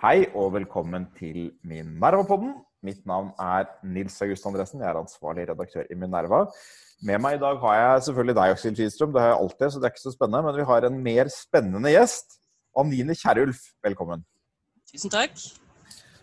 Hei og velkommen til Minerva-podden. Mitt navn er Nils August Andresen. Jeg er ansvarlig redaktør i Minerva. Med meg i dag har jeg selvfølgelig deg, Aksel Kidstrøm. Det har jeg alltid, så det er ikke så spennende. Men vi har en mer spennende gjest. Anine Kjerulf, velkommen. Tusen takk.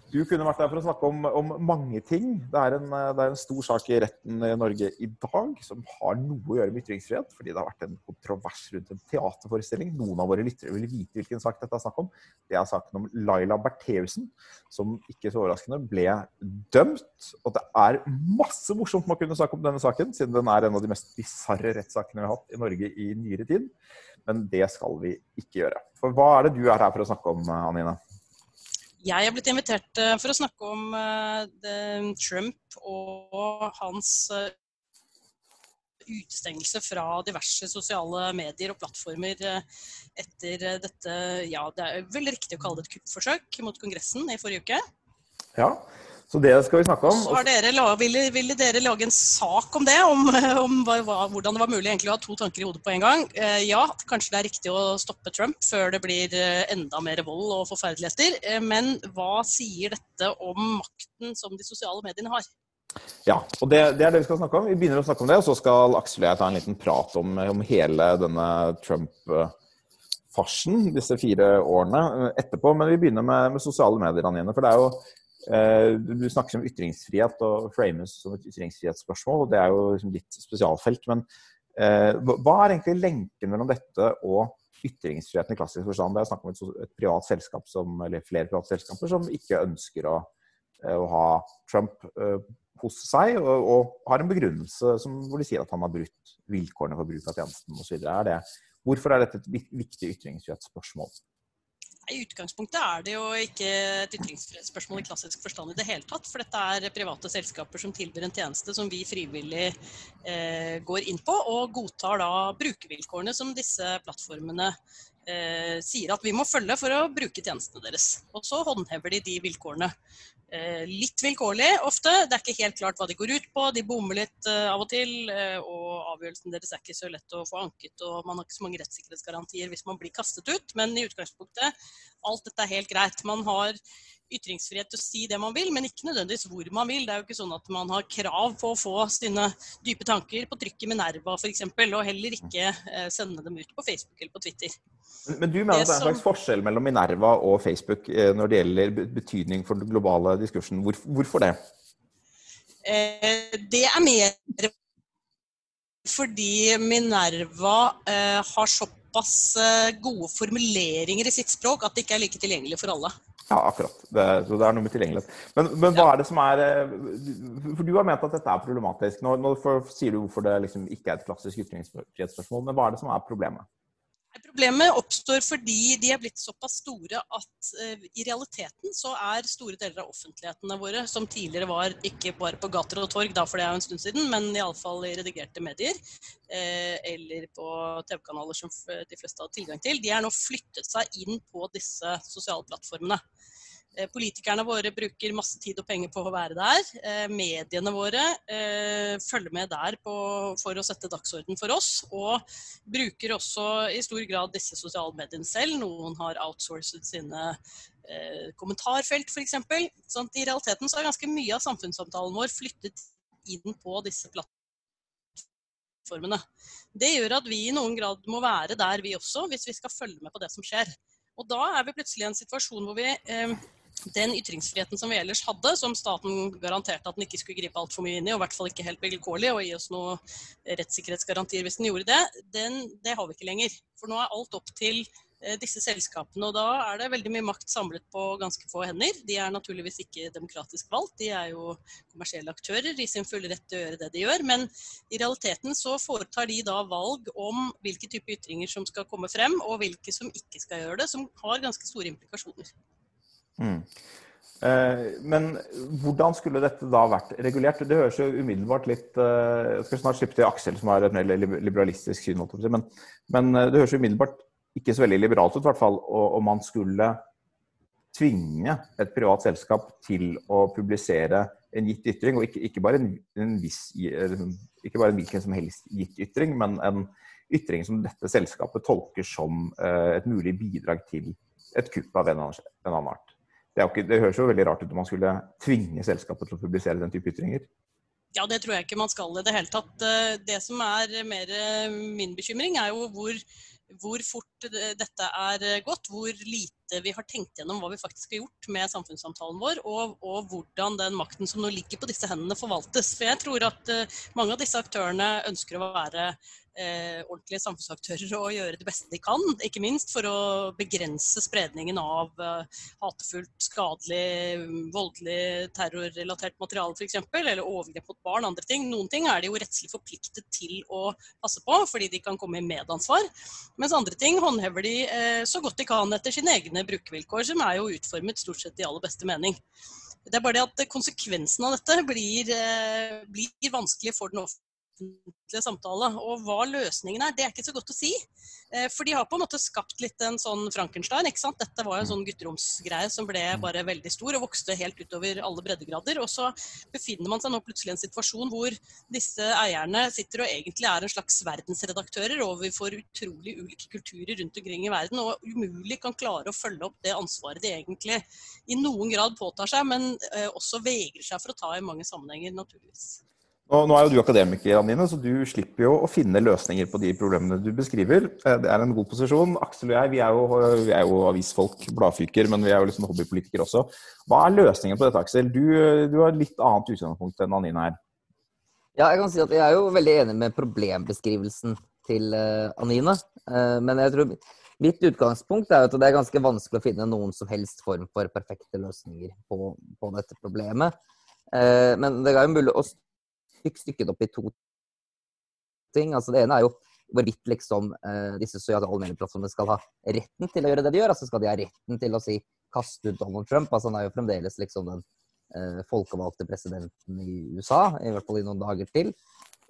Du kunne vært der for å snakke om, om mange ting. Det er, en, det er, en, stor sak i retten i Norge i dag som har noe å gjøre med ytringsfrihet. Fordi det har vært en kontrovers rundt en teaterforestilling. Noen av våre lyttere vil vite hvilken sak dette er snakk om. Det er saken om Laila Bertheussen, som ikke så overraskende ble dømt. Og det er masse morsomt med å kunne snakke om denne saken, siden den er en av de mest bisarre rettssakene vi har hatt i Norge i nyere tid. Men det skal vi ikke gjøre. For hva er det du er her for å snakke om, Anine? Jeg er blitt invitert eh, for å snakke om eh, Trump og hans eh, utestengelse fra diverse sosiale medier og plattformer etter dette Ja, det er vel riktig å kalle det et kuppforsøk mot Kongressen i forrige uke. Ja, så det skal vi snakke om. Dere, ville, ville, dere lage en sak om det? Om, om hva, hvordan det var mulig egentlig å ha to tanker i hodet på en gang? Eh, ja, kanskje det er riktig å stoppe Trump før det blir eh, enda mer vold og forferdeligheter. Eh, men hva sier dette om makten som de sosiale mediene har? Ja, og det, det, er det vi skal snakke om. Vi begynner å snakke om det, og så skal Aksel og jeg ta en liten prat om, om hele denne Trump-farsen disse fire årene etterpå. Men vi begynner med, med sosiale medier, Anine. For det er jo du snakker om ytringsfrihet og frames som et ytringsfrihetsspørsmål. og Det er jo liksom ditt spesialfelt. Men eh, hva er egentlig lenken mellom dette og ytringsfriheten i klassisk forstand? Det er snakk om et, et, privat selskap som, eller flere private selskaper som ikke ønsker å, eh, å ha Trump hos seg, og, og, har en begrunnelse som, hvor de sier at han har brutt vilkårene for bruk av tjenesten osv. Hvorfor er dette et viktig ytringsfrihetsspørsmål? I utgangspunktet er det jo ikke et ytringsfrihetsspørsmål i klassisk forstand i det hele tatt. For dette er private selskaper som tilbyr en tjeneste som vi frivillig eh, går inn på, og godtar da brukervilkårene som disse plattformene eh, sier at vi må følge for å bruke tjenestene deres. Og så håndhever de de vilkårene. Eh, litt vilkårlig ofte. Det er ikke helt klart hva de går ut på. De bommer litt eh, av og til. Uh, og avgjørelsen deres er ikke så lett å få anket. Og man har ikke så mange rettssikkerhetsgarantier hvis man blir kastet ut. Men i utgangspunktet, alt dette er helt greit. Man har ytringsfrihet til å si det man vil, men ikke nødvendigvis hvor man vil. Det er jo ikke sånn at man har krav på å få sine dype tanker på trykket med Nerva f.eks., og heller ikke uh, sende dem ut på Facebook eller på Twitter. Men du mener det at det er en slags forskjell mellom Minerva og Facebook eh, når det gjelder betydning for den globale diskursen. hvorfor det? Eh, det er mer fordi Minerva eh, har såpass gode formuleringer i sitt språk at det ikke er like tilgjengelig for alle. Ja, akkurat. Det, så det er noe med tilgjengelighet. Men, men hva ja. er det som er For du har ment at dette er problematisk. Nå, nå sier du hvorfor det liksom ikke er et klassisk ytringsfrihetsspørsmål. Men hva er det som er problemet? Problemet oppstår fordi de er blitt såpass store at uh, i realiteten så er store deler av offentlighetene våre, som tidligere var ikke bare på gater og torg, da for det er jo en stund siden, men iallfall i redigerte medier, uh, eller på TV-kanaler som de fleste har tilgang til, de er nå flyttet seg inn på disse sosiale plattformene. Eh, politikerne våre bruker masse tid og penger på å være der. Eh, mediene våre eh, følger med der på, for å sette dagsorden for oss. Og bruker også i stor grad disse sosiale mediene selv. Noen har outsourcet sine kommentarfelt f.eks. Sånn I realiteten så er ganske mye av samfunnssamtalen vår flyttet inn på disse plattformene. Det gjør at vi i noen grad må være der, vi også, hvis vi skal følge med på det som skjer. Og da er vi plutselig i en situasjon hvor vi eh, den ytringsfriheten som vi ellers hadde, som staten garanterte at den ikke skulle gripe altfor mye inn i, og i hvert fall ikke helt vilkårlig, og gi oss noen rettssikkerhetsgarantier hvis den gjorde det, den, det har vi ikke lenger. For nå er alt opp til disse selskapene, og da er det veldig mye makt samlet på ganske få hender. De er naturligvis ikke demokratisk valgt, de er jo kommersielle aktører i sin fulle rett til å gjøre det de gjør. Men i realiteten så foretar de da valg om hvilke type ytringer som skal komme frem, og hvilke som ikke skal gjøre det, som har ganske store implikasjoner. Mm. Eh, men hvordan skulle dette da vært regulert? Det høres jo umiddelbart litt eh, Jeg skal snart slippe til Aksel, som har et mer liberalistisk syn. Men, men eh, det høres umiddelbart ikke så veldig liberalt ut, i hvert fall, om man skulle tvinge et privat selskap til å publisere en gitt ytring, og ikke, ikke, bare, en, en viss, ikke bare en hvilken som helst gitt ytring, men en ytring som dette selskapet tolker som et mulig bidrag til et kupp av en annen art. det, ikke, det, høres jo veldig rart ut om man skulle tvinge selskapet til å publisere den type ytringer. Ja, det tror jeg ikke man skal i det hele tatt. Eh, det som er mer eh, min bekymring, er jo hvor, hvor fort dette er gått. Hvor lite vi har tenkt gjennom hva vi faktisk har gjort med samfunnssamtalen vår, og, og hvordan den makten som nå ligger på disse hendene, forvaltes. For jeg tror at mange av disse aktørene ønsker å være eh, ordentlige samfunnsaktører å gjøre det beste de kan. Ikke minst for å begrense spredningen av eh, hatefullt, skadelig, voldelig, terrorrelatert materiale f.eks. Eller overgrep mot barn. andre ting. Noen ting er de jo rettslig forpliktet til å passe på, fordi de kan komme i medansvar. Mens andre ting håndhever de eh, så godt de kan etter sine egne brukervilkår, som er jo utformet stort sett i aller beste mening. Det er bare det at konsekvensen av dette blir, eh, blir vanskelig for den offentlige offentlige samtale. Og hva løsningen er, det er ikke så godt å si. Eh, for de har på en måte skapt litt en sånn Frankenstein. ikke sant? Dette var en sånn gutteromsgreie som ble mm. bare veldig stor og vokste helt utover alle breddegrader. Og så befinner man seg nå plutselig i en situasjon hvor disse eierne sitter og egentlig er en slags verdensredaktører overfor utrolig ulike kulturer rundt omkring i verden, og umulig kan klare å følge opp det ansvaret de egentlig i noen grad påtar seg, men eh, også vegrer seg for å ta i mange sammenhenger, naturligvis. Nå, nå, er jo du akademiker, Anine, så du slipper jo å finne løsninger på de problemene du beskriver. Eh, det er en god posisjon. Aksel og jeg vi er, jo, vi er jo avisfolk, bladfyker, men vi er jo liksom hobbypolitikere også. Hva er løsningen på dette, Aksel? Du, du har et litt annet utgangspunkt enn Anine her. Ja, jeg kan si at jeg er jo veldig enig med problembeskrivelsen til Annine. Anine. Uh, men jeg tror mitt utgangspunkt er at det er ganske vanskelig å finne noen som helst form for perfekte løsninger på, på dette problemet. Men det er jo mulig å fikk stykket opp i to ting. Altså Det ene er jo hvorvidt liksom, eh, disse sosiale medieplattformene skal ha retten til å gjøre det de gjør. altså Skal de ha retten til å si 'kast ut Donald Trump'? altså Han er jo fremdeles liksom den eh, folkevalgte presidenten i USA, i hvert fall i noen dager til.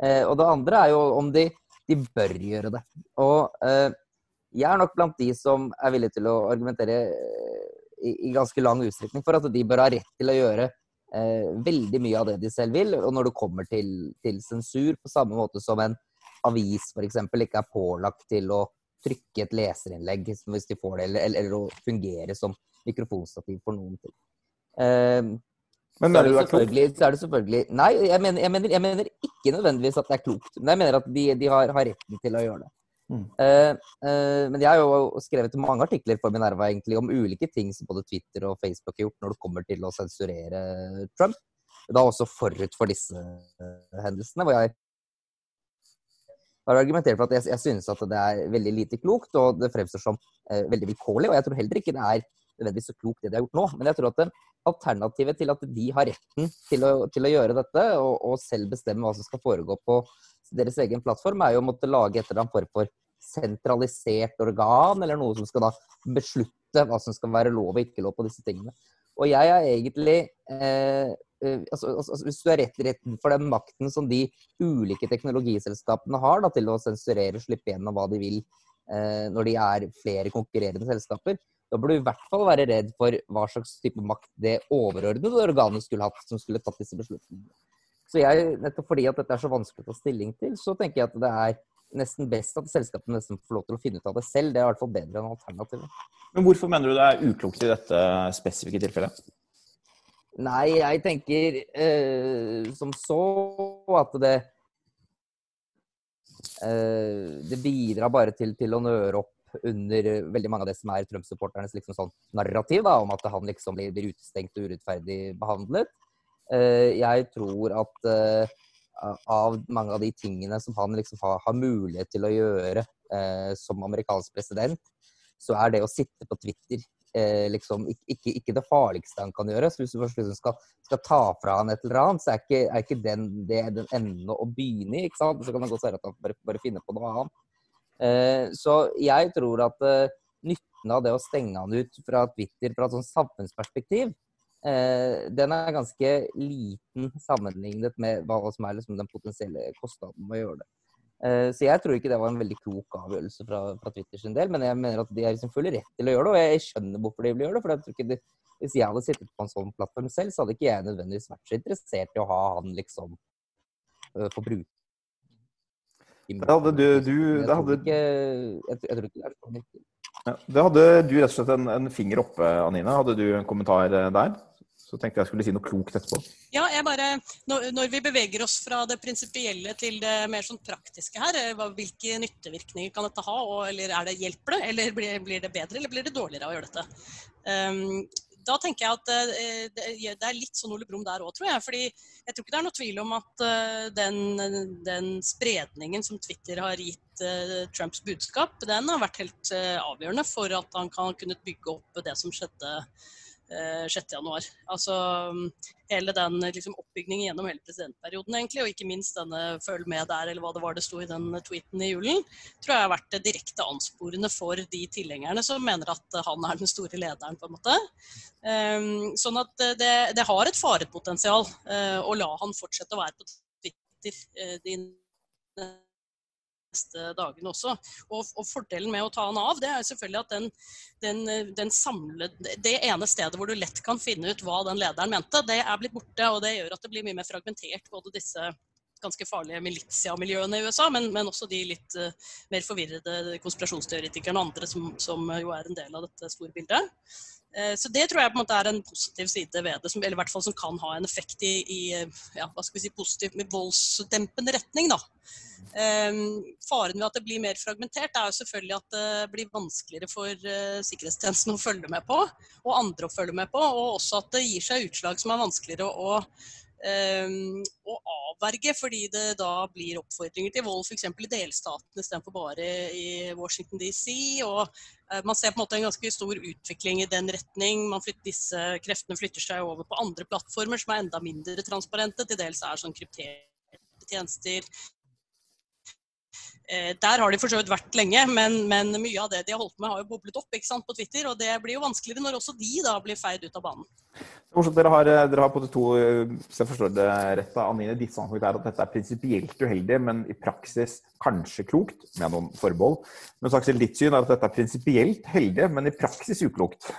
Eh, og det andre er jo om de, de bør gjøre det. Og eh, jeg er nok blant de som er villig til å argumentere eh, i, i ganske lang utstrekning for at de bør ha rett til å gjøre eh, veldig mye av det de selv vil. Og når det kommer til, til sensur, på samme måte som en avis f.eks. ikke er pålagt til å trykke et leserinnlegg hvis de får det, eller, eller, eller å fungere som mikrofonstativ for noen ting. Eh, men mener er, det selvfølgelig, så er det selvfølgelig Nei, jeg mener, jeg, mener, jeg mener, ikke nødvendigvis at det er klokt. Men jeg mener at de, de har, har, retten til å gjøre det. Mm. Uh, uh, men jeg har jo skrevet mange artikler for Minerva egentlig om ulike ting som både Twitter og Facebook har gjort når det kommer til å sensurere Trump. Da også forut for disse uh, hendelsene, hvor jeg har argumentert for at jeg synes at det er veldig lite klokt, og det fremstår som veldig vilkårlig. Og jeg tror heller ikke det er nødvendigvis så klokt det de har gjort nå. Men jeg tror at alternativet til at de har retten til å, til å gjøre dette, og, og, selv bestemme hva som skal foregå på deres egen plattform, er jo å måtte lage et eller annet form for sentralisert organ, eller noe som skal da beslutte hva som skal være lov og ikke lov på disse tingene. Og jeg er egentlig eh, eh altså, altså, altså, Hvis du er rett, rett for den makten som de ulike teknologiselskapene har da, til å sensurere og slippe gjennom hva de vil eh, når de er flere konkurrerende selskaper, da burde du i hvert fall være redd for hva slags type makt det overordnede organet skulle hatt, som skulle tatt disse beslutningene. Så jeg, nettopp fordi at dette er så vanskelig å ta stilling til, så tenker jeg at det er nesten best at selskapene nesten får lov til å finne ut av det selv. Det er i hvert fall bedre enn alternativet. Men hvorfor mener du det er uklokt i dette spesifikke tilfellet? Nei, jeg tenker eh, som så at det eh, Det bidrar bare til, til, å nøre opp under veldig mange av det som er Trump-supporternes liksom sånn narrativ da, om at han liksom blir utestengt og urettferdig behandlet. Eh, jeg tror at eh, av mange av de tingene som han liksom har, har mulighet til å gjøre eh, som amerikansk president, så er det å sitte på Twitter liksom ikke, ikke, det farligste han kan gjøre. Så hvis du først liksom skal, skal, ta fra han et eller annet, så er ikke, er ikke den, det den enden å begynne i. Så kan det godt være at han bare, bare finner på noe annet. Så jeg tror at nytten av det å stenge han ut fra Twitter fra et sånt samfunnsperspektiv, Eh, den er ganske liten sammenlignet med hva som er liksom den potensielle kostnaden med å gjøre det. Eh, så jeg tror ikke det var en veldig klok avgjørelse fra, fra Twitter sin del, men jeg mener at de har liksom full rett til å gjøre det, og jeg skjønner hvorfor de vil gjøre det. for jeg tror ikke de, Hvis jeg hadde sittet på en sånn plattform selv, så hadde ikke jeg nødvendigvis vært så interessert i å ha han liksom øh, for bruk. det hadde du, du jeg, tror ikke, jeg, jeg, tror ikke det er så nyttig. Ja, det hadde du rett og slett en, en, finger oppe, Anine. Hadde du en kommentar eh, der? Så tenkte jeg skulle si noe klokt etterpå. Ja, jeg bare, når, når vi beveger oss fra det prinsipielle til det mer sånn praktiske her, eh, hvilke nyttevirkninger kan dette ha? Og, eller er det hjelper det, eller blir, blir, det bedre, eller blir det dårligere å gjøre dette? Um, da tenker jeg at eh, det er litt sånn Ole Brumm der òg, tror jeg. fordi jeg tror ikke det er noe tvil om at eh, den, den spredningen som Twitter har gitt eh, Trumps budskap, den har vært helt avgjørende for at han kan kunne bygge opp det som skjedde 6.1. Eh, altså hele den liksom, oppbyggingen gjennom hele presidentperioden, egentlig, og ikke minst denne 'følg med der', eller hva det var det sto i den tweeten i julen, tror jeg har vært direkte ansporende for de tilhengerne som mener at han er den store lederen, på en måte. Um, sånn at det, det har et farepotensial uh, å la han fortsette å være på Twitter uh, de neste dagene også. Og, og, fordelen med å ta den av, det er selvfølgelig at den, den, den samlede, det ene stedet hvor du lett kan finne ut hva den lederen mente, det er blitt borte. Og det gjør at det blir mye mer fragmentert, både disse ganske farlige militiamiljøene i USA, men, men også de litt uh, mer forvirrede konspirasjonsteoretikerne og andre som, som, jo er en del av dette store bildet. Uh, så det tror jeg på en måte er en positiv side ved det, som, eller i hvert fall som kan ha en effekt i, i ja, hva skal vi si, positiv, voldsdempende retning. da. Um, faren ved at det blir mer fragmentert, er jo selvfølgelig at det blir vanskeligere for uh, sikkerhetstjenesten å følge med på, og andre å følge med på. Og også at det gir seg utslag som er vanskeligere å, um, å avverge, fordi det da blir oppfordringer til vold f.eks. i delstatene istedenfor bare i Washington DC. Og uh, man ser på en måte en ganske stor utvikling i den retning. Flytter, disse kreftene flytter seg over på andre plattformer som er enda mindre transparente. Til dels er sånn krypterte tjenester, Eh, der har de for så vidt vært lenge, men, men, mye av det de har holdt med, har jo boblet opp på Twitter. Og det blir jo vanskeligere når også de da blir feid ut av banen. Dere har, eh, dere har på to, hvis jeg forstår det rett, da, Anine, ditt standpunkt er at dette er prinsipielt uheldig, men i praksis kanskje klokt, med noen forbehold. Men Aksel, ditt syn er at dette er prinsipielt heldig, men i praksis uklokt.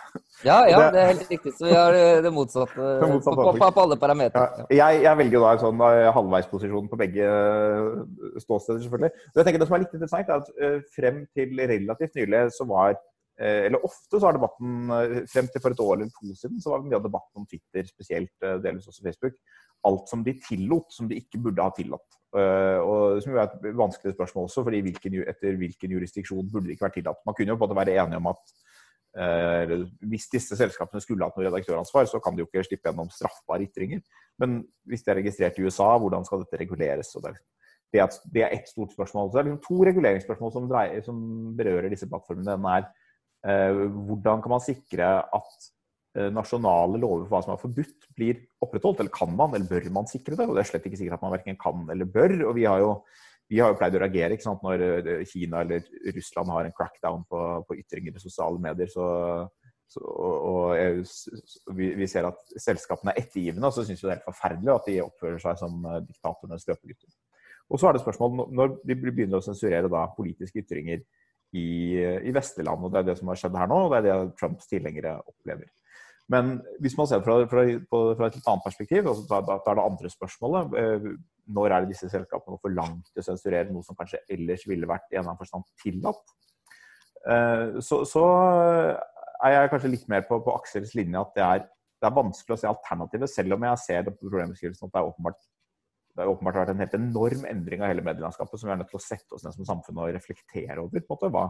Ja, ja, det, det er helt riktig. Så vi har eh, det motsatte, det motsatte på, på, på, alle parametere. Ja. Jeg, jeg, velger jo da en sånn halvveisposisjon på begge ståsteder, selvfølgelig. Jeg tenker Det som er litt interessant, er at frem til relativt nylig så var Eh, eller ofte så har debatten, eh, frem til for et år eller to siden, så var det mye av debatten om Twitter, spesielt eh, delvis også Facebook, alt som de tillot, som de ikke burde ha tillatt. Og Som jo er et vanskelig spørsmål også, fordi hvilken, etter hvilken jurisdiksjon burde det ikke vært tillatt. Man kunne jo på en måte være enige om at eh, hvis disse selskapene skulle hatt noe redaktøransvar, så kan de jo ikke slippe gjennom straffbare ytringer. Men hvis det er registrert i USA, hvordan skal dette reguleres? Er, det, er, det, er, ett stort spørsmål. Så det er liksom to reguleringsspørsmål som, dreier, som berører disse plattformene. Den er Eh, hvordan kan man sikre at eh, nasjonale lover for hva som er forbudt, blir opprettholdt? Eller kan man, eller bør man sikre det? Og det er slett ikke sikkert at man verken kan eller bør. Og vi har jo, vi har jo pleid å reagere ikke sant? når eh, Kina eller Russland har en crackdown på, på ytringer i sosiale medier. så, så og, og vi, vi, ser at selskapene er ettergivende, og så syns vi det er helt forferdelig at de oppfører seg som diktatorenes løpegutter. Og så er det spørsmål når vi begynner å sensurere da politiske ytringer i, i Vestland. og Det er det som har skjedd her nå, og det er det Trumps tilhengere opplever. Men hvis man ser det fra, fra, fra, et litt annet perspektiv, altså, da, da, er det andre spørsmålet. Eh, når er det disse selskapene for langt å sensurere noe som kanskje ellers ville vært i en eller annen forstand tillatt? Eh, så, så, er jeg kanskje litt mer på, på Aksels linje at det er, det er vanskelig å se alternativet, selv om jeg ser det på problembeskrivelsen at det er åpenbart det har åpenbart vært en helt enorm endring av hele medielandskapet som vi er nødt til å sette oss ned som samfunn og reflektere over. på en måte. Hva,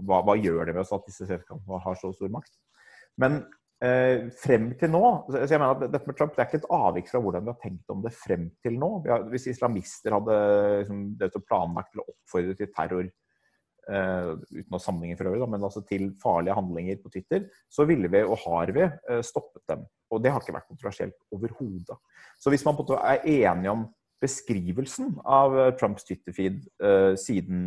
hva, hva gjør det med oss at disse selskapene har så stor makt? Men eh, frem til nå så jeg mener at Dette med Trump det er ikke et avvik fra hvordan vi har tenkt om det frem til nå. Har, hvis islamister hadde liksom, planlagt til å oppfordre til terror Uh, uten å sammenligne for øvrig, da, men altså til farlige handlinger på Twitter, så ville vi, og har vi, uh, stoppet dem. Og det har ikke vært kontroversielt overhodet. Så hvis man på en måte er enige om beskrivelsen av uh, Trumps Twitter-feed siden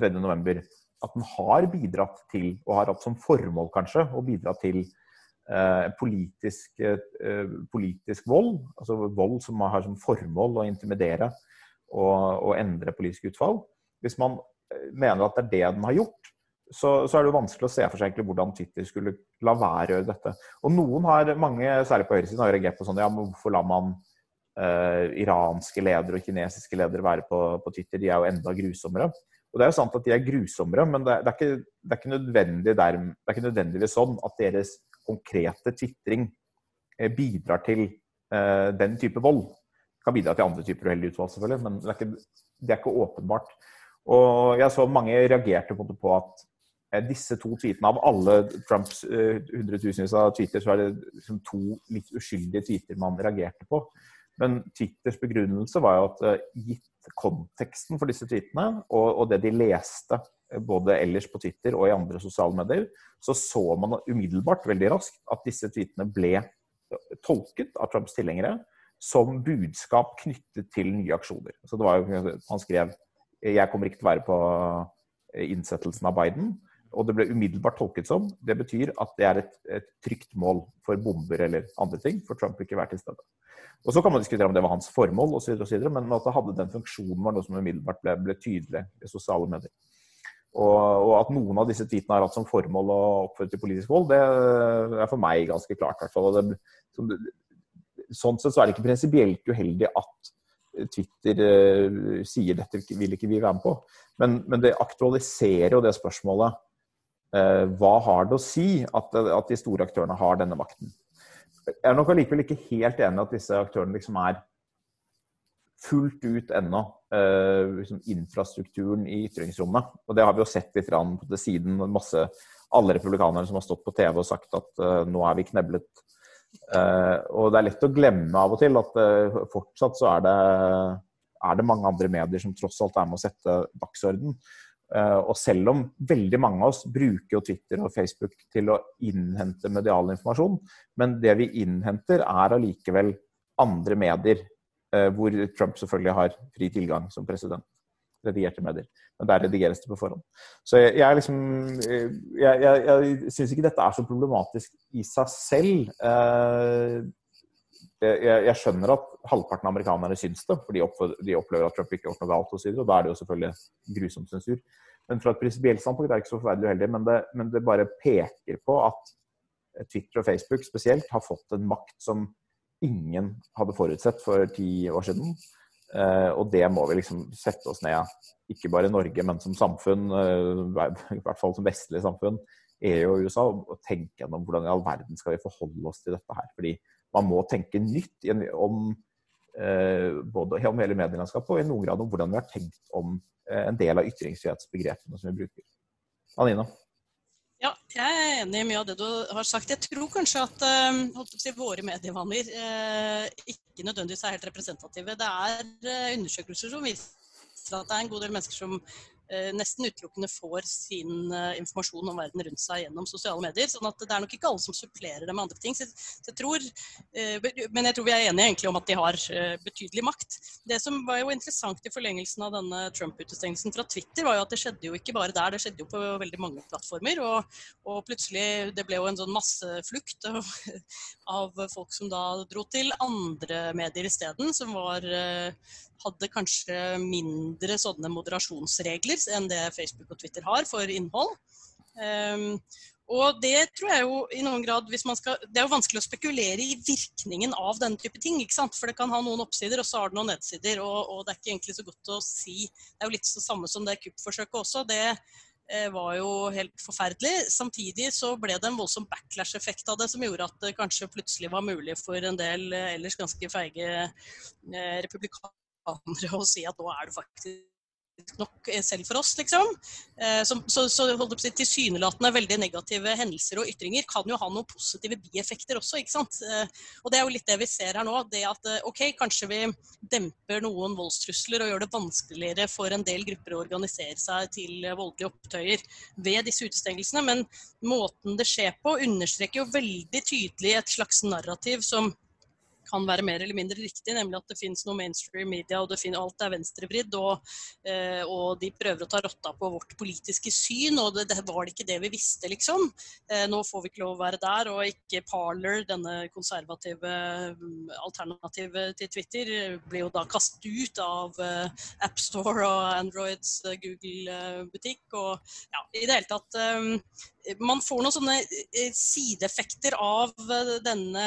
3.11., at den har bidratt til, og har hatt som formål kanskje, å bidra til politisk, politisk, vold, altså vold som har som formål å intimidere og, og endre politisk utfall. Hvis man mener at det er det den har gjort, så, så, er det jo vanskelig å se for seg hvordan Twitter skulle la være å gjøre dette. Og noen har, mange, særlig på høyresiden, har reagert på sånn ja, men hvorfor lar man uh, iranske ledere og kinesiske ledere være på, på, Twitter? De er jo enda grusommere. Og Det er jo sant at de er grusommere, men det det er, ikke, det er ikke, nødvendig der, det er ikke nødvendigvis sånn at deres konkrete tvitring eh, bidrar til eh, den type vold. Det kan bidra til andre typer uheldige utvalg, selvfølgelig, men det er, ikke, det er ikke åpenbart. Og jeg så mange reagerte på, på at eh, disse to tweetene av alle Trumps eh, hundretusenvis av tweeter, så er det liksom to litt uskyldige tweeter man reagerte på. Men Twitters begrunnelse var jo at uh, gitt konteksten for disse tweetene, og, og, det de leste eh, både ellers på Twitter og i andre sosiale medier, så så man umiddelbart veldig raskt at disse tweetene ble eh, tolket av Trumps tilhengere som budskap knyttet til nye aksjoner. Så det var jo, Han skrev jeg kommer ikke til å være på innsettelsen av Biden. Og det ble umiddelbart tolket som det betyr at det er et, et trygt mål for bomber eller andre ting, for Trump ikke være til stede. Og Så kan man diskutere om det var hans formål, og men at det hadde den funksjonen, var noe som umiddelbart ble, ble tydelig i sosiale medier. Og, og, at noen av disse tweetene har hatt som formål å oppføre til politisk vold, det er for meg ganske klart. hvert. Det, som, sånn sett så er det ikke prinsipielt uheldig at Twitter uh, sier dette vil ikke vi være med på. Men, men det aktualiserer jo det spørsmålet uh, hva har det å si at, at de store aktørene har denne makten? Jeg er nok allikevel ikke helt enig i at disse aktørene liksom er fullt ut ennå uh, liksom infrastrukturen i ytringsrommet. Og det har vi jo sett litt på det siden. Masse, alle republikanere som har stått på TV og sagt at nå er vi kneblet. Uh, og det er lett å glemme av og til at fortsatt så er det, er det mange andre medier som tross alt er med å sette dagsorden. Uh, og selv om veldig mange av oss bruker jo Twitter og Facebook til å innhente medial informasjon, men det vi innhenter er allikevel andre medier, hvor Trump selvfølgelig har fri tilgang som president. Redigerte medier. Men der redigeres det på forhånd. Så jeg, jeg, liksom, eh, jeg, jeg, jeg syns ikke dette er så problematisk i seg selv. Jeg, jeg, skjønner at halvparten av amerikanerne syns det, for de, opplever at Trump ikke har gjort noe galt osv. Og, og da er det jo selvfølgelig grusom sensur. Men fra et prinsipielt standpunkt er det ikke så forferdelig uheldig. Men men det bare peker på at Twitter og Facebook spesielt har fått en makt som ingen hadde forutsett for ti år siden. Uh, og det må vi liksom sette oss ned, ikke bare i Norge, men som samfunn, uh, i hvert fall som vestlig samfunn, EU og USA, og tenke gjennom hvordan i all verden skal vi forholde oss til dette her. Fordi man må tenke nytt om uh, både om hele medielandskapet og i noen grad om hvordan vi har tenkt om en del av ytringsfrihetsbegrepene som vi bruker. Anina? Ja, jeg er enig i mye av det du har sagt. Jeg tror kanskje at uh, si, våre medievaner uh, ikke nødvendigvis er helt representative. Det er uh, undersøkelser som viser at det er en god del mennesker som Eh, nesten utelukkende får sin uh, informasjon om verden rundt seg gjennom sosiale medier. sånn at det er nok ikke alle som supplerer det med andre ting. Så, jeg tror, uh, men jeg tror vi er enige egentlig om at de har betydelig makt. Det som var jo interessant i forlengelsen av denne Trump-utestengelsen fra Twitter, var jo at det skjedde jo ikke bare der, det skjedde jo på veldig mange plattformer. Og, og plutselig det ble jo en sånn masseflukt av, av folk som da dro til andre medier isteden, som var hadde kanskje mindre sånne moderasjonsregler enn det Facebook og Twitter har for innhold. Um, og det tror jeg jo i noen grad hvis man skal, Det er jo vanskelig å spekulere i virkningen av denne type ting. ikke sant? For det kan ha noen oppsider, og så har det noen nedsider. Og, og det er ikke egentlig så godt å si. Det er jo litt det samme som det kuppforsøket også. Det eh, var jo helt forferdelig. Samtidig så ble det en voldsom backlash-effekt av det, som gjorde at det kanskje plutselig var mulig for en del eh, ellers ganske feige eh, republikanere andre og si at nå er det faktisk nok eh, selv for oss, liksom. Så, så, så, så tilsynelatende veldig negative hendelser og ytringer kan jo ha noen positive bieffekter også, ikke sant. Eh, og det er jo litt det vi ser her nå. Det at OK, kanskje vi demper noen voldstrusler og gjør det vanskeligere for en del grupper å organisere seg til voldelige opptøyer ved disse utestengelsene, men måten det skjer på, understreker jo veldig tydelig et slags narrativ som kan være mer eller mindre riktig, nemlig at det finnes noe mainstream media, og finnes, alt er venstrevridd. Og, eh, og, de prøver å ta rotta på vårt politiske syn, og det, det var det ikke det vi visste, liksom. Eh, nå får vi ikke lov å være der, og ikke Parler, denne konservative mm, alternativet til Twitter, blir jo da kastet ut av eh, AppStore og Androids Google-butikk. Og ja, i det hele tatt Man får noen sånne sideeffekter av denne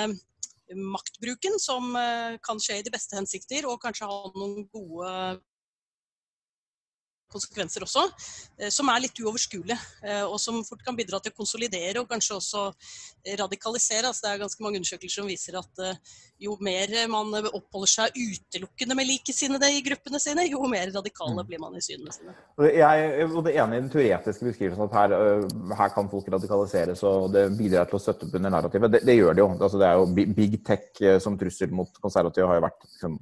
maktbruken, som eh, kan skje i de beste hensikter, og kanskje ha noen gode konsekvenser også, eh, som er litt uoverskuelige. Eh, og som fort kan bidra til å konsolidere og kanskje også radikalisere. Altså, det er ganske mange undersøkelser som viser at eh, jo mer man oppholder seg utelukkende med likesinnede i gruppene sine, jo mer radikale mm. blir man i synene sine. Jeg er enig i den teoretiske beskrivelsen at her, her, kan folk radikaliseres og det bidrar til å støtte opp under narrativet. Det, det, gjør det jo. Altså, det er jo big tech som trussel mot konservative har jo vært liksom,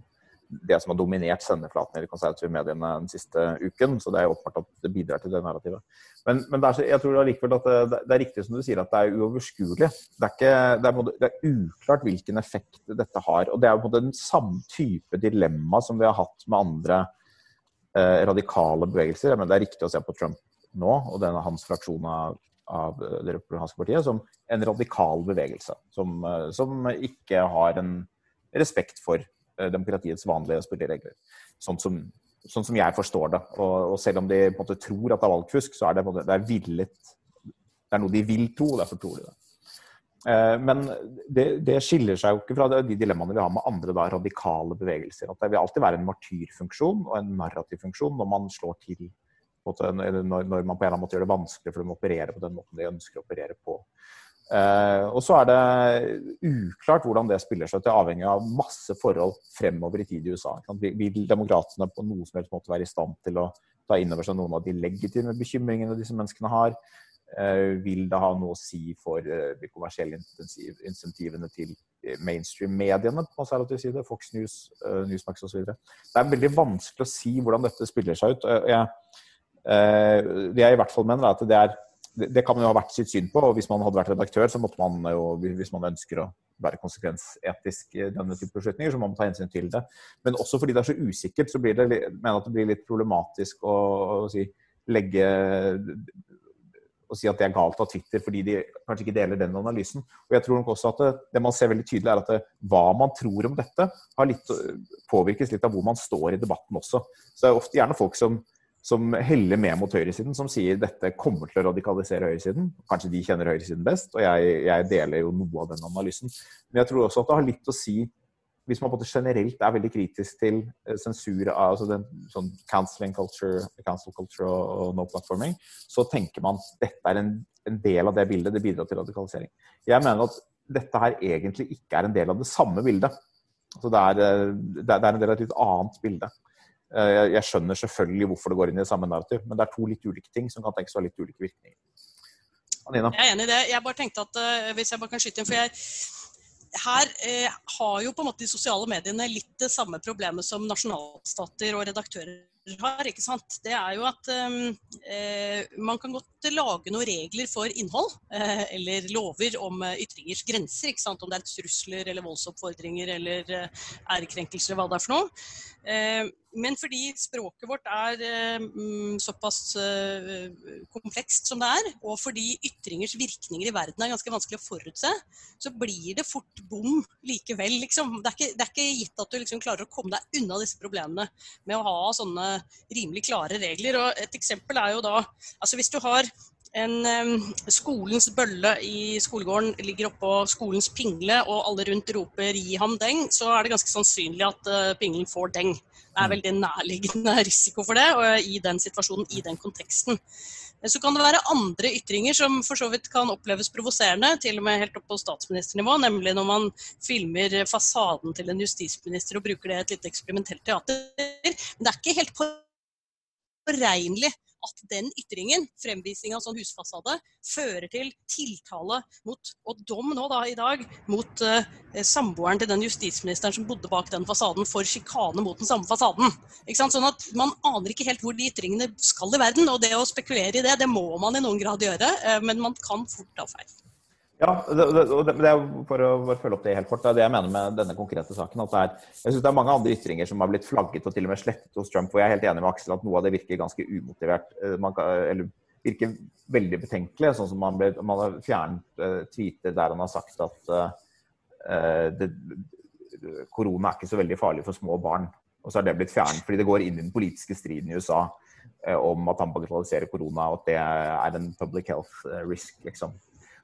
det som har dominert sendeflaten i de konservative mediene den siste uken. Så det er åpenbart at det bidrar til det narrativet. Men, men det er, jeg tror allikevel at det, det, er riktig som du sier, at det er uoverskuelig. Det er, ikke, det, er, det er, uklart hvilken effekt dette har. Og det er jo på den samme type dilemma som vi har hatt med andre eh, radikale bevegelser. Men det er riktig å se på Trump nå og denne hans fraksjon av, av det republikanske partiet som en radikal bevegelse. Som, eh, som ikke har en respekt for demokratiets vanlige spilleregler. Sånn som, sånn som jeg forstår det. Og, og, selv om de på en måte tror at det er valgfusk, så er det, det er villet Det er noe de vil tro, og derfor tror de det. Eh, men det, det, skiller seg jo ikke fra de dilemmaene vi har med andre da, radikale bevegelser. At det vil alltid være en martyrfunksjon og en narrativfunksjon når man slår til. Når, når man på en eller annen måte gjør det vanskelig for dem å operere på den måten de ønsker å operere på. Uh, og så er det uklart hvordan det spiller seg til, avhengig av masse forhold fremover i tid i USA. Vil demokratene på noe som helst måte være i stand til å ta inn over seg noen av de legitime bekymringene disse menneskene har? Uh, vil det ha noe å si for uh, de kommersielle insentivene til mainstream-mediene på konservativ side, Fox News, Newsmax osv.? Det er veldig vanskelig å si hvordan dette spiller seg ut. Jeg, det jeg i hvert fall mener, er at det er det kan man jo ha vært sitt syn på. og Hvis man hadde vært redaktør, så måtte man jo, hvis man ønsker å være konsekvensetisk i denne type beslutninger, så må man ta hensyn til det. Men også fordi det er så usikkert, så blir det, mener at det blir litt problematisk å, å si, legge å si at det er galt av Twitter fordi de kanskje ikke deler den analysen. Og jeg tror nok også at det, det man ser veldig tydelig, er at det, hva man tror om dette, litt, påvirkes litt av hvor man står i debatten også. Så det er ofte gjerne folk som som heller med mot høyresiden, som sier dette kommer til å radikalisere høyresiden. Kanskje de kjenner høyresiden best, og jeg, jeg, deler jo noe av den analysen. Men jeg tror også at det har litt å si hvis man på det generelt er veldig kritisk til eh, sensur, altså den sånn cancelling culture, cancel culture og no platforming, så tenker man at dette er en, en, del av det bildet. Det bidrar til radikalisering. Jeg mener at dette her egentlig ikke er en del av det samme bildet. Altså det, er, eh, det er en del av et litt annet bilde. Eh, jeg skjønner selvfølgelig hvorfor det går inn i samme narrativ, men det er to litt ulike ting som kan tenkes å ha litt ulike virkninger. Anina? Jeg er enig i det. Jeg bare tenkte at uh, hvis jeg bare kan skyte inn, for jeg her eh, har jo på en måte de sosiale mediene litt det samme problemet som nasjonalstater og redaktører har. ikke sant? Det er jo at um, eh, man kan godt lage noen regler for innhold, eh, eller lover om ytringers grenser. ikke sant? Om det er trusler eller voldsoppfordringer eller ærekrenkelser, hva det er for noe. Eh, men fordi språket vårt er um, såpass uh, komplekst som det er, og fordi ytringers virkninger i verden er ganske vanskelig å forutse, så blir det fort bom likevel. Liksom. Det, er ikke, det, er ikke, gitt at du liksom klarer å komme deg unna disse problemene med å ha sånne rimelig klare regler. Og et eksempel er jo da altså Hvis du har en skolens bølle i skolegården ligger oppå skolens pingle, og alle rundt roper 'gi ham deng', så er det ganske sannsynlig at pinglen pingelen får deng. Det er mm. veldig nærliggende risiko for det, og i den situasjonen, i den konteksten. Så kan det være andre ytringer som for så vidt kan oppleves provoserende, til og med helt opp på statsministernivå, nemlig når man filmer fasaden til en justisminister og bruker det i et litt eksperimentelt teater. Men det er ikke helt påregnelig at den ytringen, fremvisning av sånn husfasade, fører til tiltale mot, og dom nå da i dag, mot eh, samboeren til den justisministeren som bodde bak den fasaden, for sjikane mot den samme fasaden. Sånn at Man aner ikke helt hvor de ytringene skal i verden, og det å spekulere i det, det må man i noen grad gjøre, eh, men man kan fort ta feil. Ja, det, det, det, er for å følge opp det helt kort, det er det jeg mener med denne konkrete saken. at er, Jeg syns det er mange andre ytringer som har blitt flagget og til og med slettet hos Trump. Og jeg er helt enig med Aksel at noe av det virker ganske umotivert. Man kan, eller virker veldig betenkelig. Sånn som man, ble, man har fjernet uh, tweeter der han har sagt at uh, det, korona er ikke så veldig farlig for små barn. Og så har det blitt fjernet fordi det går inn i den politiske striden i USA om at han bagatelliserer korona, og at det er en public health risk, liksom.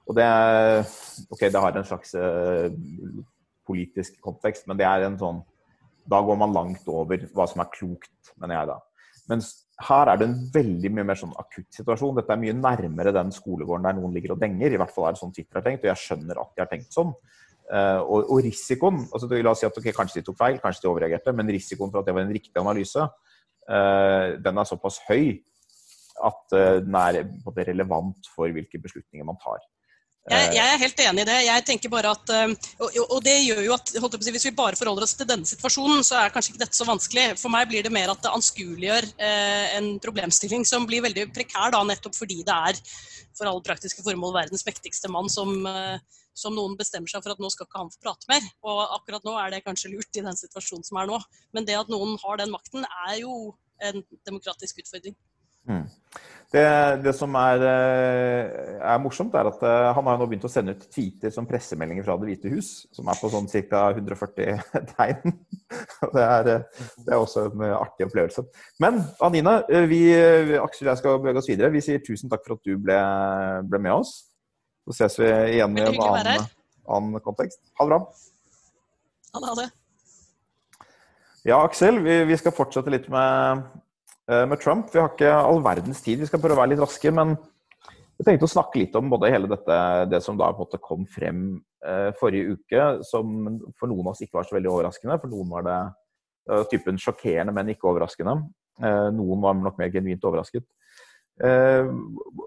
Og det, er ok, det har en slags uh, politisk kontekst, men det er en sånn Da går man langt over hva som er klokt, mener jeg da. Mens her er det en veldig mye mer sånn akutt situasjon. Dette er mye nærmere den skolegården der noen ligger og denger. I hvert fall er det sånn Twitter har tenkt, og jeg skjønner at de har tenkt sånn. Uh, og, og, risikoen altså La oss si at okay, kanskje de tok feil, kanskje de overreagerte, men risikoen for at det var en riktig analyse, uh, den er såpass høy at den er relevant for hvilke beslutninger man tar. Jeg, jeg, er helt enig i det. Jeg tenker bare at, og, og det gjør jo at si, Hvis vi bare forholder oss til denne situasjonen, så er kanskje ikke dette så vanskelig. For meg blir det mer at det anskueliggjør eh, en problemstilling som blir veldig prekær, da, nettopp fordi det er for alle praktiske formål verdens mektigste mann som, eh, som noen bestemmer seg for at nå skal ikke han få prate mer. Og akkurat nå er det kanskje lurt i den situasjonen som er nå. Men det at noen har den makten, er jo en demokratisk utfordring. Mm. Det, det, som er, eh, er, morsomt, er at eh, han har nå begynt å sende ut tweeter som pressemeldinger fra Det hvite hus, som er på sånn ca. 140 tegn. Det er, eh, det er, også en artig opplevelse. Men Anine, vi, Aksel og jeg skal bevege oss videre. Vi sier tusen takk for at du ble, ble med oss. Så ses vi igjen i en annen, annen, kontekst. Ha det bra. Ha det. Ja, Aksel, vi, vi skal fortsette litt med med Trump. Vi har ikke all verdens tid, vi skal prøve å være litt raske. Men jeg tenkte å snakke litt om både hele dette, det som da på en måte kom frem eh, forrige uke, som for noen av oss ikke var så veldig overraskende. For noen var det uh, typen sjokkerende, men ikke overraskende. Eh, noen var nok mer genuint overrasket. Eh,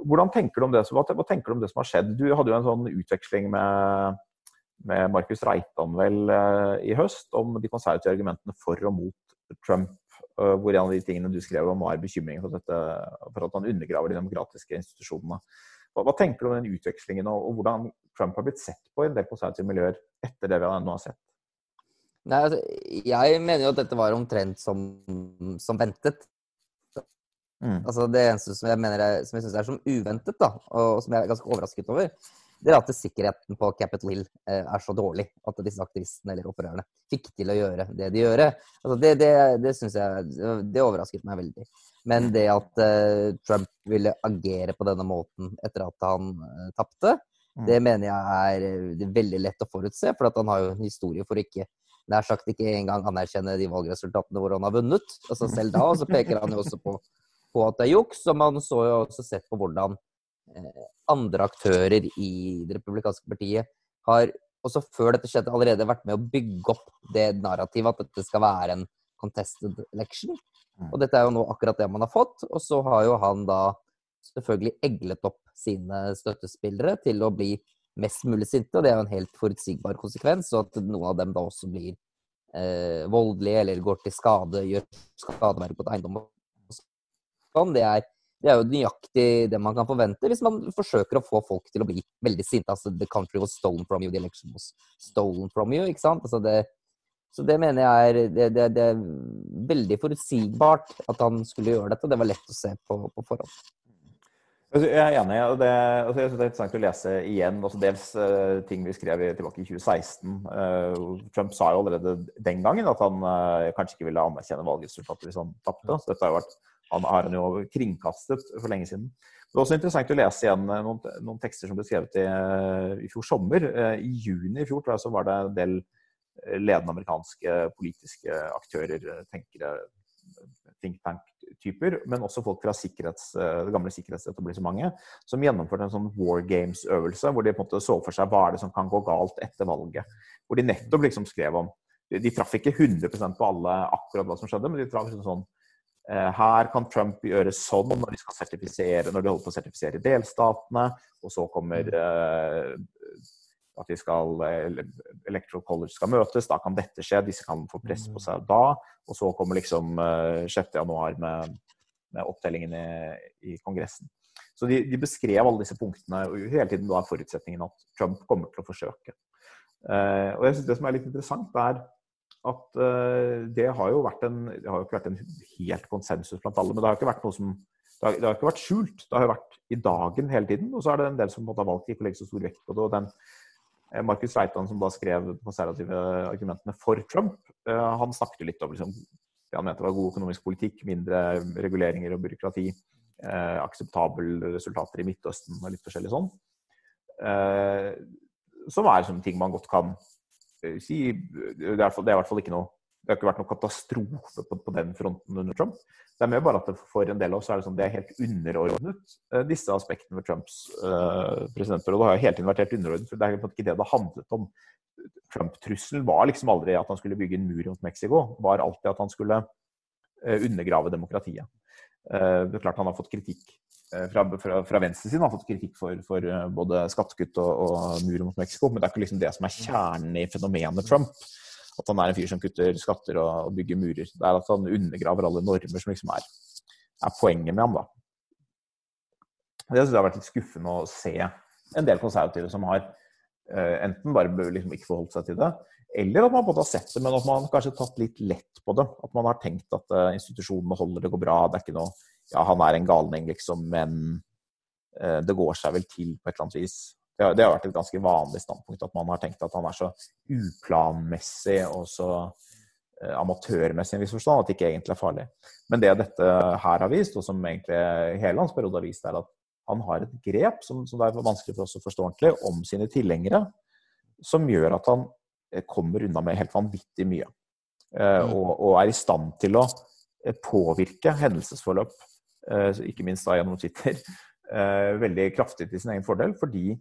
hvordan tenker du om det, hva, tenker du om det som har skjedd? Du hadde jo en sånn utveksling med, med Markus Reitan vel eh, i høst om de konservative argumentene for og mot Trump hvor en av de tingene du skrev om, var bekymringen for, dette, for at han undergraver de demokratiske institusjonene. Hva, hva, tenker du om den utvekslingen, og, og, hvordan Trump har blitt sett på i en del konservative miljøer etter det vi nå har sett? Nei, altså, jeg mener jo at dette var omtrent som, som ventet. Mm. Altså Det eneste som jeg mener er, som jeg syns er som uventet, da, og som jeg er ganske overrasket over, det er at sikkerheten på Capitol Hill eh, er så dårlig at disse aktivistene eller opprørerne fikk til å gjøre det de gjør. Altså det det, det syns jeg Det overrasket meg veldig. Men det at uh, Trump ville agere på denne måten etter at han uh, tapte, mm. det mener jeg er, veldig lett å forutse. For han har jo en historie for ikke nær sagt ikke engang anerkjenne de valgresultatene hvor han har vunnet. Altså selv da, så peker han jo også på, på at det er juks. Og man så jo også sett på hvordan Eh, andre aktører i det republikanske partiet har også før dette skjedde, allerede vært med å bygge opp det narrativet at dette skal være en contested election. Mm. Og dette er jo nå akkurat det man har fått. Og så har jo han da selvfølgelig eglet opp sine støttespillere til å bli mest mulig sinte, og det er jo en helt forutsigbar konsekvens. Og at noen av dem da også blir eh, voldelige eller går til skade, gjør skadeverk på et eiendom. Sånn, det er det er jo nøyaktig det man kan forvente hvis man forsøker å få folk til å bli veldig sinte. Altså, the country was stolen from you, the election was stolen from you. ikke sant? Altså, det, så det mener jeg er det, det, det, er veldig forutsigbart at han skulle gjøre dette. Det var lett å se på, på forhånd. Altså, jeg er enig. og det, altså jeg synes det er interessant å lese igjen. Også dels uh, ting vi skrev tilbake i 2016. Uh, eh, Trump sa jo allerede den gangen at han uh, kanskje ikke ville anerkjenne valgresultatet hvis han tapte. Så dette har jo vært han har han jo kringkastet for lenge siden. Det er også interessant å lese igjen eh, noen, noen tekster som ble skrevet i, eh, i, fjor sommer. Eh, I juni i fjor tror jeg, så var det en del ledende amerikanske politiske aktører, tenkere, think tank-typer, men også folk fra det gamle sikkerhetsetablissementet, som gjennomførte en sånn War Games-øvelse, hvor de på en måte så for seg hva er det som kan gå galt etter valget. Hvor de nettopp liksom skrev om De traff ikke 100% på alle akkurat hva som skjedde, men de traff liksom sånn her kan Trump gjøre sånn når de skal sertifisere, når de holder på å sertifisere delstatene. Og så kommer uh, at de skal, Electoral College skal møtes. Da kan dette skje. Disse kan få press på seg da. Og så kommer liksom uh, eh, 6.1 med, med opptellingen i, i Kongressen. Så de, de, beskrev alle disse punktene, og hele tiden da er forutsetningen at Trump kommer til å forsøke. Uh, og jeg synes Det som er litt interessant, er at uh, det har jo vært en Det har jo ikke vært en helt konsensus blant alle, men det har ikke vært noe som det har, det har ikke vært skjult. Det har jo vært i dagen hele tiden. Og så er det en del som måtte ha valgt ikke å legge så stor vekt på det. og den eh, Markus Reitan, som da skrev de konservative argumentene for Trump, uh, han snakket litt om liksom, det han mente var god økonomisk politikk, mindre reguleringer og byråkrati, eh, akseptable resultater i Midtøsten og litt forskjellig sånn. Eh, som er som ting man godt kan Eh, si, det, er, det er i hvert fall ikke noe det har ikke vært noen katastrofe på, på, den fronten under Trump. Det er mer bare at for en del av oss er det sånn det er helt underordnet uh, disse aspektene ved Trumps uh, presidentperiode. har hele tiden vært helt underordnet, for det er ikke det det handlet om. Trump-trusselen var liksom aldri at han skulle bygge en mur mot Mexico, var alltid at han skulle undergrave demokratiet. det er klart han har fått kritikk fra, fra, fra venstresiden har fått kritikk for, for både skattekutt og, og mur mot Mexico, men det er ikke liksom det som er kjernen i fenomenet Trump at han er en fyr som kutter skatter og, og bygger murer. Det er at han undergraver alle normer som liksom er, er poenget med ham. da. Det syns jeg har vært litt skuffende å se en del konservative som har uh, enten bare liksom ikke forholdt seg til det, eller at man både har sett det, men at man kanskje har tatt litt lett på det. At man har tenkt at uh, institusjonene holder, det går bra, det er ikke noe Ja, han er en galning, liksom, men uh, det går seg vel til på et eller annet vis. Det har, det har, vært et ganske vanlig standpunkt at man har tenkt at han er så uplanmessig og så uh, amatørmessig i en viss forstand at det ikke egentlig er farlig. Men det dette her har vist, og som egentlig hele hans periode har vist, er at han har et grep som, som det er vanskelig for oss å forstå ordentlig, om sine tilhengere, som gjør at han eh, kommer unna med helt vanvittig mye. Uh, mm. og, og, er i stand til å påvirke hendelsesforløp, ikke minst da gjennom Twitter, veldig kraftig til sin egen fordel, fordi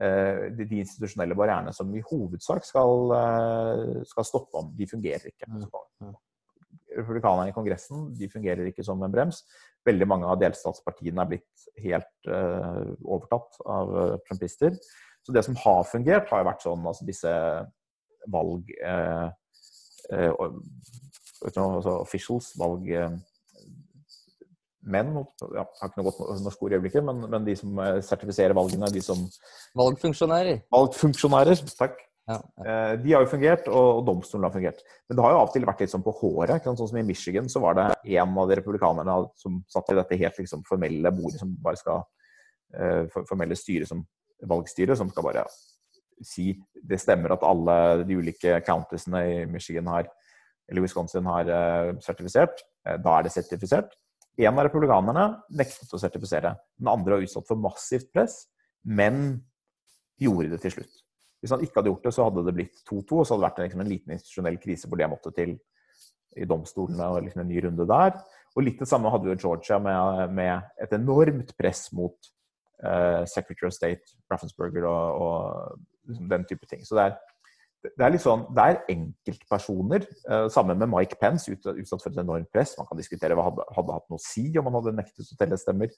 Eh, de, de institusjonelle barrierene som i hovedsak skal, eh, skal stoppe om, de fungerer ikke. Mm, Republikanerne i Kongressen de fungerer ikke som en brems. Veldig mange av delstatspartiene er blitt helt uh, overtatt av trumpister. Så det som har fungert, har jo vært sånn altså disse valg uh, altså officials, valg menn, ja, har ikke noe godt norsk ord i øyeblikket, men, men, de som eh, sertifiserer valgene, de som Valgfunksjonærer. Valgfunksjonærer, takk. Ja, ja. Eh, de har jo fungert, og domstolen har fungert. Men det har jo av og til vært litt sånn på håret. Sånn som i Michigan så var det en av de republikanerne som satt i dette helt liksom formelle bordet som bare skal Formelle styret som valgstyret, som skal bare si det stemmer at alle de ulike countiesene i Michigan har eller Wisconsin har uh, sertifisert. Uh, da er det sertifisert. En av republikanerne nektet å sertifisere. Den andre var utsatt for massivt press, men gjorde det til slutt. Hvis han ikke hadde gjort det, så hadde det blitt 2-2, og så hadde det vært liksom en liten institusjonell krise hvor det måtte til i domstolene og liksom en ny runde der. Og litt det samme hadde jo Georgia med, med et enormt press mot uh, Secretary of State, Raffensperger og, og liksom den type ting. Så det er det er sånn, det er enkeltpersoner, uh, sammen med Mike Pence, ut, utsatt for et enormt press. Man kan diskutere hva hadde, hadde hatt noe å si om man hadde nektet å telle stemmer.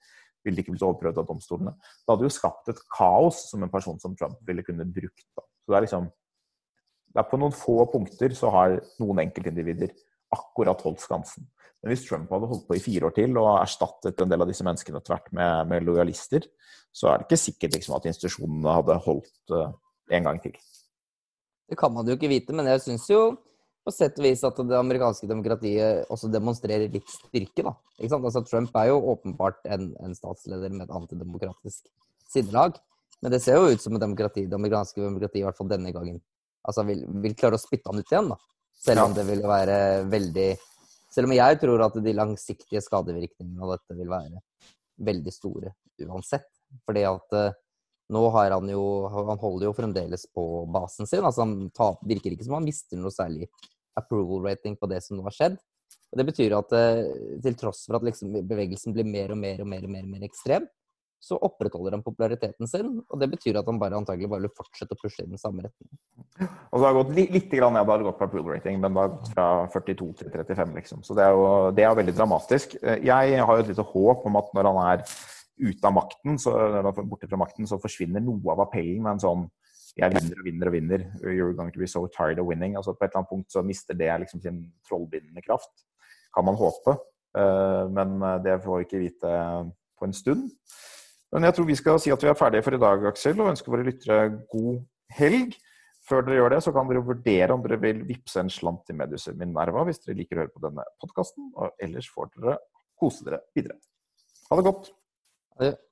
Ville ikke blitt overprøvd av domstolene. Det hadde jo skapt et kaos som en person som Trump ville kunne brukt. Da. Så det er liksom det er På noen få punkter så har noen enkeltindivider akkurat holdt skansen. Men hvis Trump hadde holdt på i fire år til og erstattet en del av disse menneskene tvert med, med lojalister, så er det ikke sikkert liksom, at institusjonene hadde holdt uh, en gang til. Det kan man jo ikke vite, men jeg syns jo på sett og vis at det amerikanske demokratiet også demonstrerer litt styrke, da. Ikke sant? Altså, Trump er jo åpenbart en, en statsleder med et antidemokratisk sinnelag. Men det ser jo ut som et demokrati, det amerikanske demokratiet, i hvert fall denne gangen, altså vil, vil klare å spytte han ut igjen, da. Selv om det vil være veldig Selv om jeg tror at de langsiktige skadevirkningene av dette vil være veldig store uansett. Fordi at uh, nå har han jo Han holder jo fremdeles på basen sin. altså Han tar, virker ikke som han mister noe særlig approval rating på det som nå har skjedd. Og Det betyr at eh, til tross for at liksom bevegelsen blir mer og mer og mer, og mer, og mer ekstrem, så opprettholder han populariteten sin. Og det betyr at han bare antagelig bare vil fortsette å pushe i den samme retningen. Og så har gått litt, litt grann ned, det har gått på approval rating, men det fra 42 til 35, liksom. Så det er jo det er veldig dramatisk. Eh, jeg har jo et lite håp om at når han er ute av makten, så, borte fra makten, så forsvinner noe av appellen med en sånn jeg vinner og vinner og vinner. You're going to be so tired of winning. Altså På et eller annet punkt så mister det liksom sin trollbindende kraft. Kan man håpe. Eh, men eh, det får vi ikke vite på en stund. Men jeg tror vi skal si at vi er ferdige for i dag, Aksel, og ønsker våre lyttere god helg. Før dere gjør det, så kan dere vurdere om dere vil vippse en slant til Medhuset Minerva hvis dere liker å høre på denne podkasten. Og ellers får dere kose dere videre. Ha det godt. Ja.